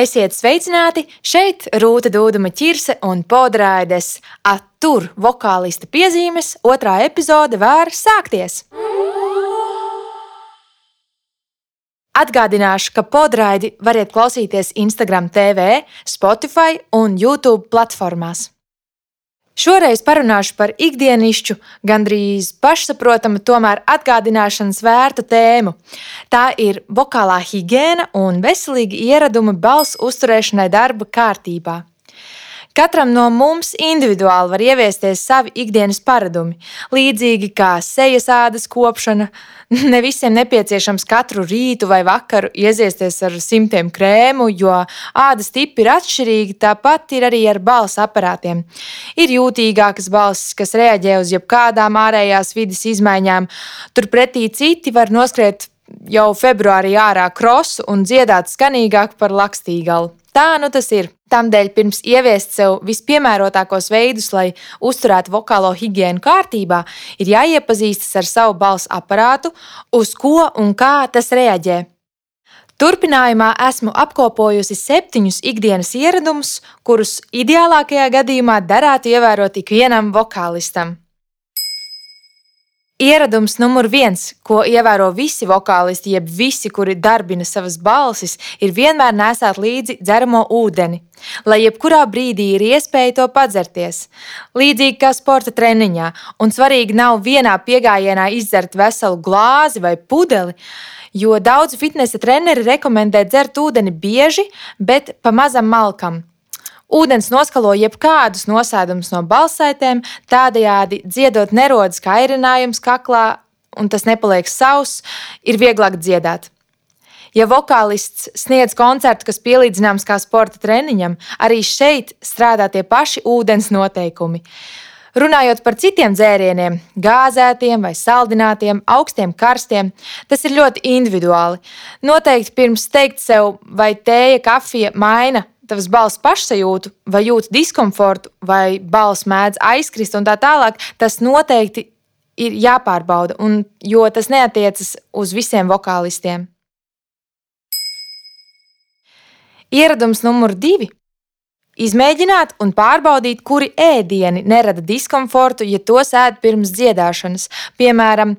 Esiet sveicināti! Šeit Rūta Dūduma ķirse un podraides attur vokālista piezīmes. Otrā epizode var sākties! Atgādināšu, ka podraidi variet klausīties Instagram TV, Spotify un YouTube platformās. Šoreiz parunāšu par ikdienišķu, gandrīz pašsaprotamu, tomēr atgādināšanas vērtu tēmu. Tā ir vokālā higiēna un veselīgi ieradumi balss uzturēšanai darba kārtībā. Katram no mums individuāli var ieviesties savi ikdienas paradumi. Līdzīgi kā sejas ādas kopšana, ne visiem nepieciešams katru rītu vai vakaru ieziesties ar simtiem krēmu, jo ādas tipi ir atšķirīgi, tāpat ir arī ar balss aparātiem. Ir jūtīgākas balss, kas reaģē uz jebkādām ārējās vidas izmaiņām, turpretī citi var noskriet jau februārī ārā krosu un dziedāt skanīgāk par lakstīgalu. Tā nu tas ir. Tādēļ pirms ieviest sev vispiemērotākos veidus, lai uzturētu vokālo higiēnu kārtībā, ir jāiepazīstas ar savu balss aparātu, uz ko un kā tas reaģē. Turpinājumā esmu apkopojusi septiņus ikdienas ieradumus, kurus ideālākajā gadījumā derētu ievērot ikvienam vokālistam. Ieradums numur viens, ko ievēro visi vokālisti, jeb visi, kuri darbina savas balsis, ir vienmēr nesāt līdzi dzeramo ūdeni, lai jebkurā brīdī ir iespēja to padzerties. Līdzīgi kā sporta treniņā, un svarīgi nav vienā piegājienā izdzert veselu glāzi vai pudeli, jo daudzi fitnesa treneri rekomendē dzert ūdeni bieži, bet pa mazam malkam. Ūdens noskalo jebkādus nosēdumus no balssaitēm, tādējādi dziedot nerodas kairinājums kaklā, un tas nepaliek sauss, ir vieglāk dziedāt. Ja vokālists sniedz koncertu, kas pielīdzināms kā sporta treniņam, arī šeit strādā tie paši ūdens noteikumi. Runājot par citiem dzērieniem, gāzētiem vai saldinātiem, augstiem, karstiem, tas ir ļoti individuāli. Noteikti pirms teikt sev, vai tēja, kafija maina tavas balss pašsajūtu, vai jūti diskomfortu, vai balss mēdz aizkrist un tā tālāk, tas noteikti ir jāpārbauda, un, jo tas neatiecas uz visiem vokālistiem. Ieradums numur divi. Izmēģināt un pārbaudīt, kuri ēdieni nerada diskomfortu, ja tos ēd pirms dziedāšanas. Piemēram,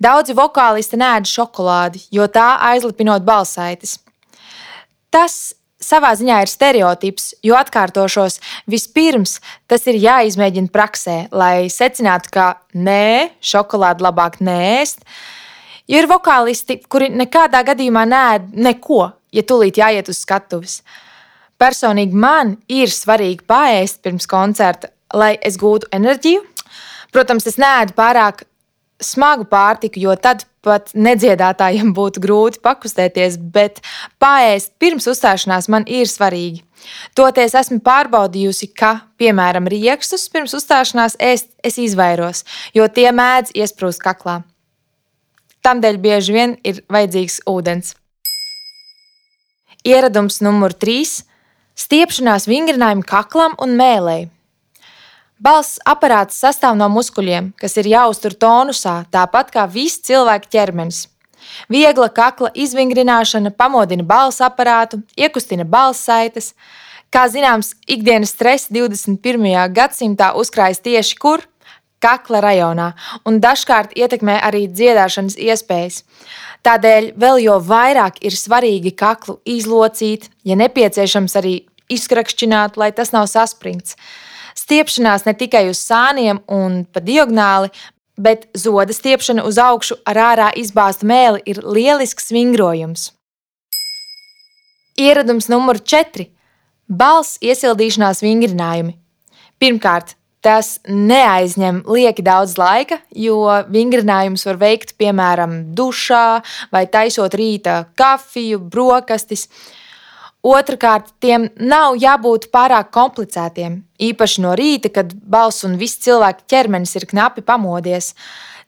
daudzi vokālisti nēd šokolādi, jo tā aizlipinot balsaitis. Tas savā ziņā ir stereotips, jo atkārtošos, vispirms tas ir jāizmēģina praksē, lai secinātu, ka nē, šokolādi labāk nēst. Jo ir vokālisti, kuri nekādā gadījumā nēd neko, ja tūlīt jāiet uz skatuves. Personīgi man ir svarīgi paēst pirms koncerta, lai es gūtu enerģiju. Protams, es nēdu pārāk smagu pārtiku, jo tad pat nedziedātājiem būtu grūti pakustēties, bet pāriest pirms uzstāšanās man ir svarīgi. Toties esmu pārbaudījusi, ka, piemēram, rīkstus pirms uzstāšanās ēst es izvairos, jo tie mēdz iesprūst kaklā. Tādēļ bieži vien ir vajadzīgs ūdens. Ieradums numur 3 - stiepšanās vingrinājumu kaklam un mēlēji. Balss aparāts sastāv no muskuļiem, kas ir jāuztur tonusā, tāpat kā viss cilvēka ķermenis. Viegla kakla izvingrināšana pamodina balss aparātu, iekustina balss saites. Kā zināms, ikdienas stress 21. gadsimtā uzkrājas tieši kur? Kakla rajonā, un dažkārt ietekmē arī dziedāšanas iespējas. Tādēļ vēl jo vairāk ir svarīgi kaklu izlocīt, ja nepieciešams arī izkrakšķināt, lai tas nav saspringts stiepšanās ne tikai uz sāniem un pa diagonāli, bet zoda stiepšana uz augšu ar ārā izbāztu mēli ir lielisks vingrojums. Ieradums numur 4 - balss iesildīšanās vingrinājumi. Pirmkārt, tas neaizņem lieki daudz laika, jo vingrinājumus var veikt piemēram dušā vai taisot rīta kafiju, brokastis. Otrakārt, tiem nav jābūt pārāk komplicētiem, īpaši no rīta, kad balss un viss cilvēka ķermenis ir knapi pamodies.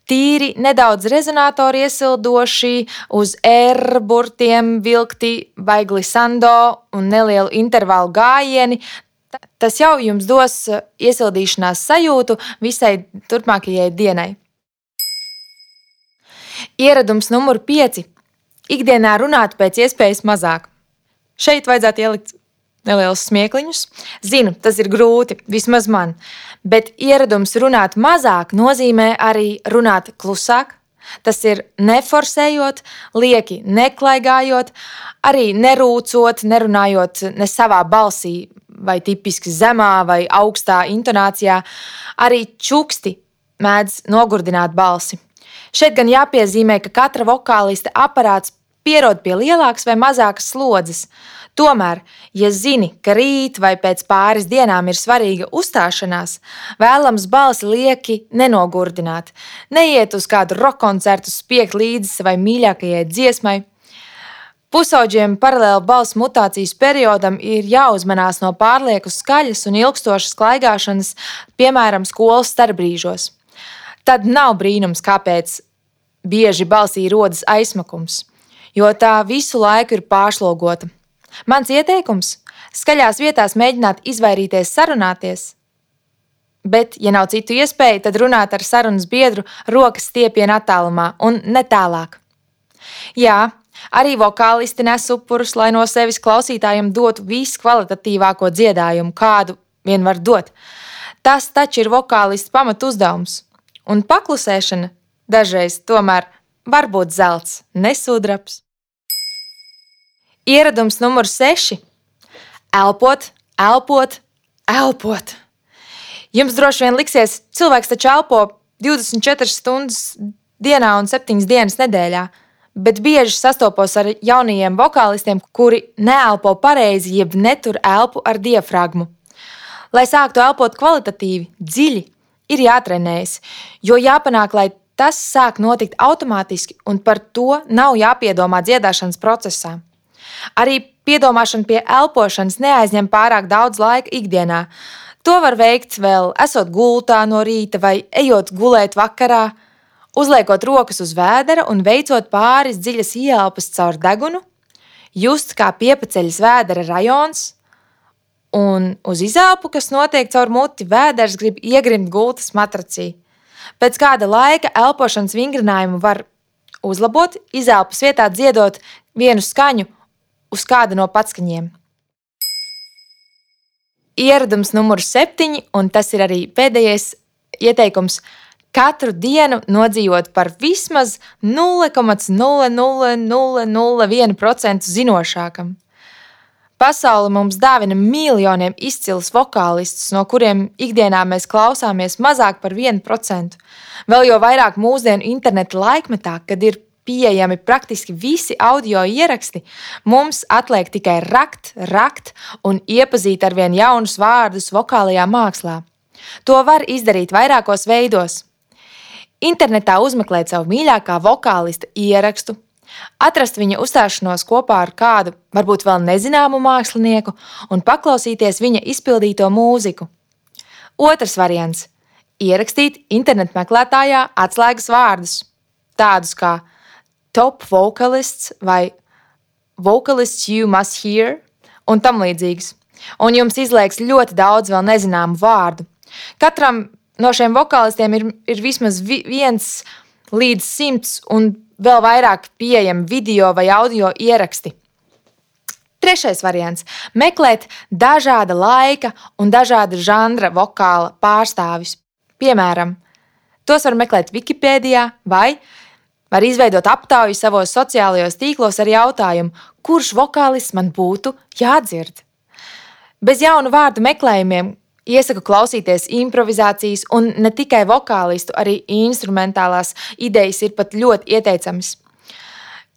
Tīri nedaudz rezonatori iesildoši, uz R burtiem vilkti vai glisando un nelielu intervālu gājieni. Tas jau jums dos iesildīšanās sajūtu visai turpmākajai dienai. Ieradums numur 5. Ikdienā runāt pēc iespējas mazāk. Šeit vajadzētu ielikt nelielus smiekliņus. Zinu, tas ir grūti, vismaz man, bet ieradums runāt mazāk nozīmē arī runāt klusāk. Tas ir neforsējot, lieki neklaigājot, arī nerūcot, nerunājot ne savā balsī, vai tipiski zemā vai augstā intonācijā. Arī čuksti mēdz nogurdināt balsi. Šeit gan jāpiezīmē, ka katra vokālista aparāts pierod pie lielākas vai mazākas slodzes. Tomēr, ja zini, ka rīt vai pēc pāris dienām ir svarīga uzstāšanās, vēlams balsi lieki nenogurdināt, neiet uz kādu roka koncertu, spiegt līdzi savai mīļākajai dziesmai. Pusauģiem paralēli balss mutācijas periodam ir jāuzmanās no pārlieku skaļas un ilgstošas klaigāšanas, piemēram, skolas starpbrīžos. Tad nav brīnums, kāpēc bieži balsī rodas aizmakums, jo tā visu laiku ir pārslogota. Mans ieteikums - skaļās vietās mēģināt izvairīties sarunāties. Bet, ja nav citu iespēju, tad runāt ar sarunas biedru rokas stiepienā attālumā un ne tālāk. Jā, arī vokālisti nes upurus, lai no sevis klausītājiem dotu viskvalitatīvāko dziedājumu, kādu vien var dot. Tas taču ir vokālists pamat uzdevums, un paklusēšana dažreiz tomēr var būt zelts, nesudrabs. Ieradums numur 6. Elpot, elpot, elpot. Jums droši vien liksies, cilvēks taču elpo 24 stundas dienā un 7 dienas nedēļā, bet bieži sastopos ar jaunajiem vokālistiem, kuri neelpo pareizi, jeb netur elpu ar diafragmu. Lai sāktu elpot kvalitatīvi, dziļi, ir jātrenējas, jo jāpanāk, lai tas sāk notikt automātiski, un par to nav jāpiedomā dziedāšanas procesā. Arī piedomāšana pie elpošanas neaizņem pārāk daudz laika ikdienā. To var veikt vēl esot gultā no rīta vai ejot gulēt vakarā, uzliekot rokas uz vēdera un veicot pāris dziļas ieelpas caur degunu, just kā piepaceļas vēdera rajons, un uz izelpu, kas notiek caur muti, vēders grib iegrimt gultas matracī. Pēc kāda laika elpošanas vingrinājumu var uzlabot, izelpas vietā dziedot vienu skaņu uz kādu no patskaņiem. Ieradums numur septiņi, un tas ir arī pēdējais ieteikums. Katru dienu nodzīvot par vismaz 0,00001% zinošākam. Pasaule mums dāvina miljoniem izcilus vokālistus, no kuriem ikdienā mēs klausāmies mazāk par 1%. Vēl jau vairāk mūsdienu interneta laikmetā, kad ir pieejami praktiski visi audio ieraksti, mums atliek tikai rakt, rakt un iepazīt ar vien jaunus vārdus vokālajā mākslā. To var izdarīt vairākos veidos. Internetā uzmeklēt savu mīļākā vokālista ierakstu, atrast viņa uzstāšanos kopā ar kādu, varbūt vēl nezināmu mākslinieku, un paklausīties viņa izpildīto mūziku. Otrs variants - ierakstīt internetu meklētājā atslēgas vārdus, tādus kā top vocalists vai vocalists you must hear un tam līdzīgs. Un jums izlaiks ļoti daudz vēl nezināmu vārdu. Katram no šiem vokālistiem ir, ir vismaz vi, viens līdz simts un vēl vairāk pieejami video vai audio ieraksti. Trešais variants - meklēt dažāda laika un dažāda žanra vokāla pārstāvjus. Piemēram, tos var meklēt Wikipēdijā vai Var izveidot aptauju savos sociālajos tīklos ar jautājumu, kurš vokālists man būtu jādzird. Bez jaunu vārdu meklējumiem iesaku klausīties improvizācijas, un ne tikai vokālistu, arī instrumentālās idejas ir pat ļoti ieteicamas.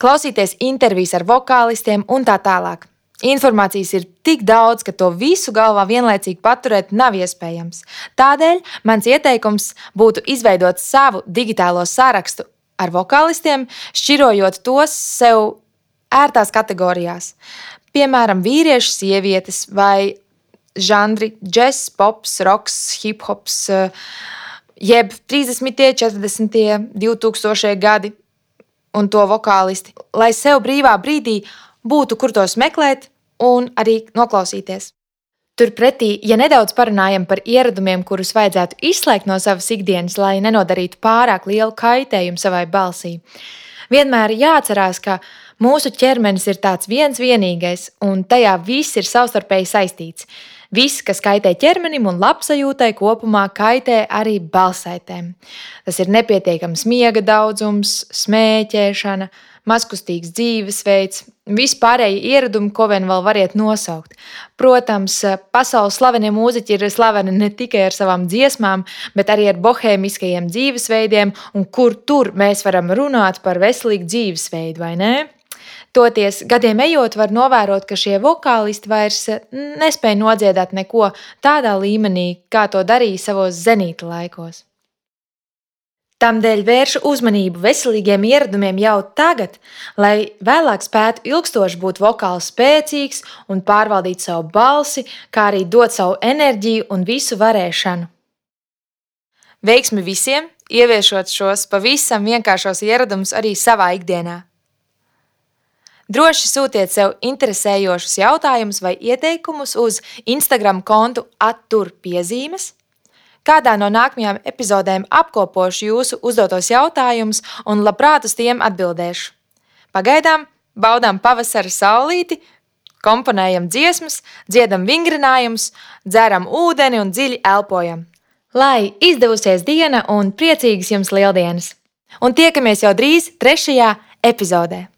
Klausīties intervijas ar vokālistiem un tā tālāk. Informācijas ir tik daudz, ka to visu galvā vienlaicīgi paturēt nav iespējams. Tādēļ mans ieteikums būtu izveidot savu digitālo sarakstu ar vokālistiem, šķirojot tos sev ērtās kategorijās. Piemēram, vīrieši, sievietes vai žanri, džeks, pops, roks, hip hops, jeb 30, 40, 2000 gadi un to vokālisti, lai sev brīvā brīdī būtu kur tos meklēt un arī noklausīties. Turpretī, ja nedaudz parunājam par ieradumiem, kurus vajadzētu izslēgt no savas ikdienas, lai nenodarītu pārāk lielu kaitējumu savai balsī, vienmēr jāatcerās, ka Mūsu ķermenis ir tāds viens vienīgais, un tajā viss ir savstarpēji saistīts. Viss, kas kaitē ķermenim un labsajūtai kopumā, kaitē arī balsaitēm. Tas ir nepietiekams miega daudzums, smēķēšana, mazkustīgs dzīvesveids, vispārējie ieradumi, ko vien vēl variet nosaukt. Protams, pasaules slavenie mūziķi ir slaveni ne tikai ar savām dziesmām, bet arī ar bohēmiskajiem dzīvesveidiem, un kur tur mēs varam runāt par veselīgu dzīvesveidu, vai ne? Toties gadiem ejot, var novērot, ka šie vokālisti vairs nespēja nodziedāt neko tādā līmenī, kā to darīja savos zenīta laikos. Tādēļ vēršu uzmanību veselīgiem ieradumiem jau tagad, lai vēlāk spētu ilgstoši būt vokāli spēcīgs un pārvaldīt savu balsi, kā arī dot savu enerģiju un visu varēšanu. Veiksmi visiem, ieviešot šos pavisam vienkāršos ieradumus arī savā ikdienā. Droši sūtiet sev interesējošus jautājumus vai ieteikumus uz Instagram kontu attur piezīmes. Kādā no nākamajām epizodēm apkopošu jūsu uzdotos jautājumus un labprāt uz tiem atbildēšu. Pagaidām baudām pavasara saulīti, komponējam dziesmas, dziedam vingrinājumus, dzeram ūdeni un dziļi elpojam. Lai izdevusies diena un priecīgas jums lieldienas! Un tiekamies jau drīz trešajā epizodē!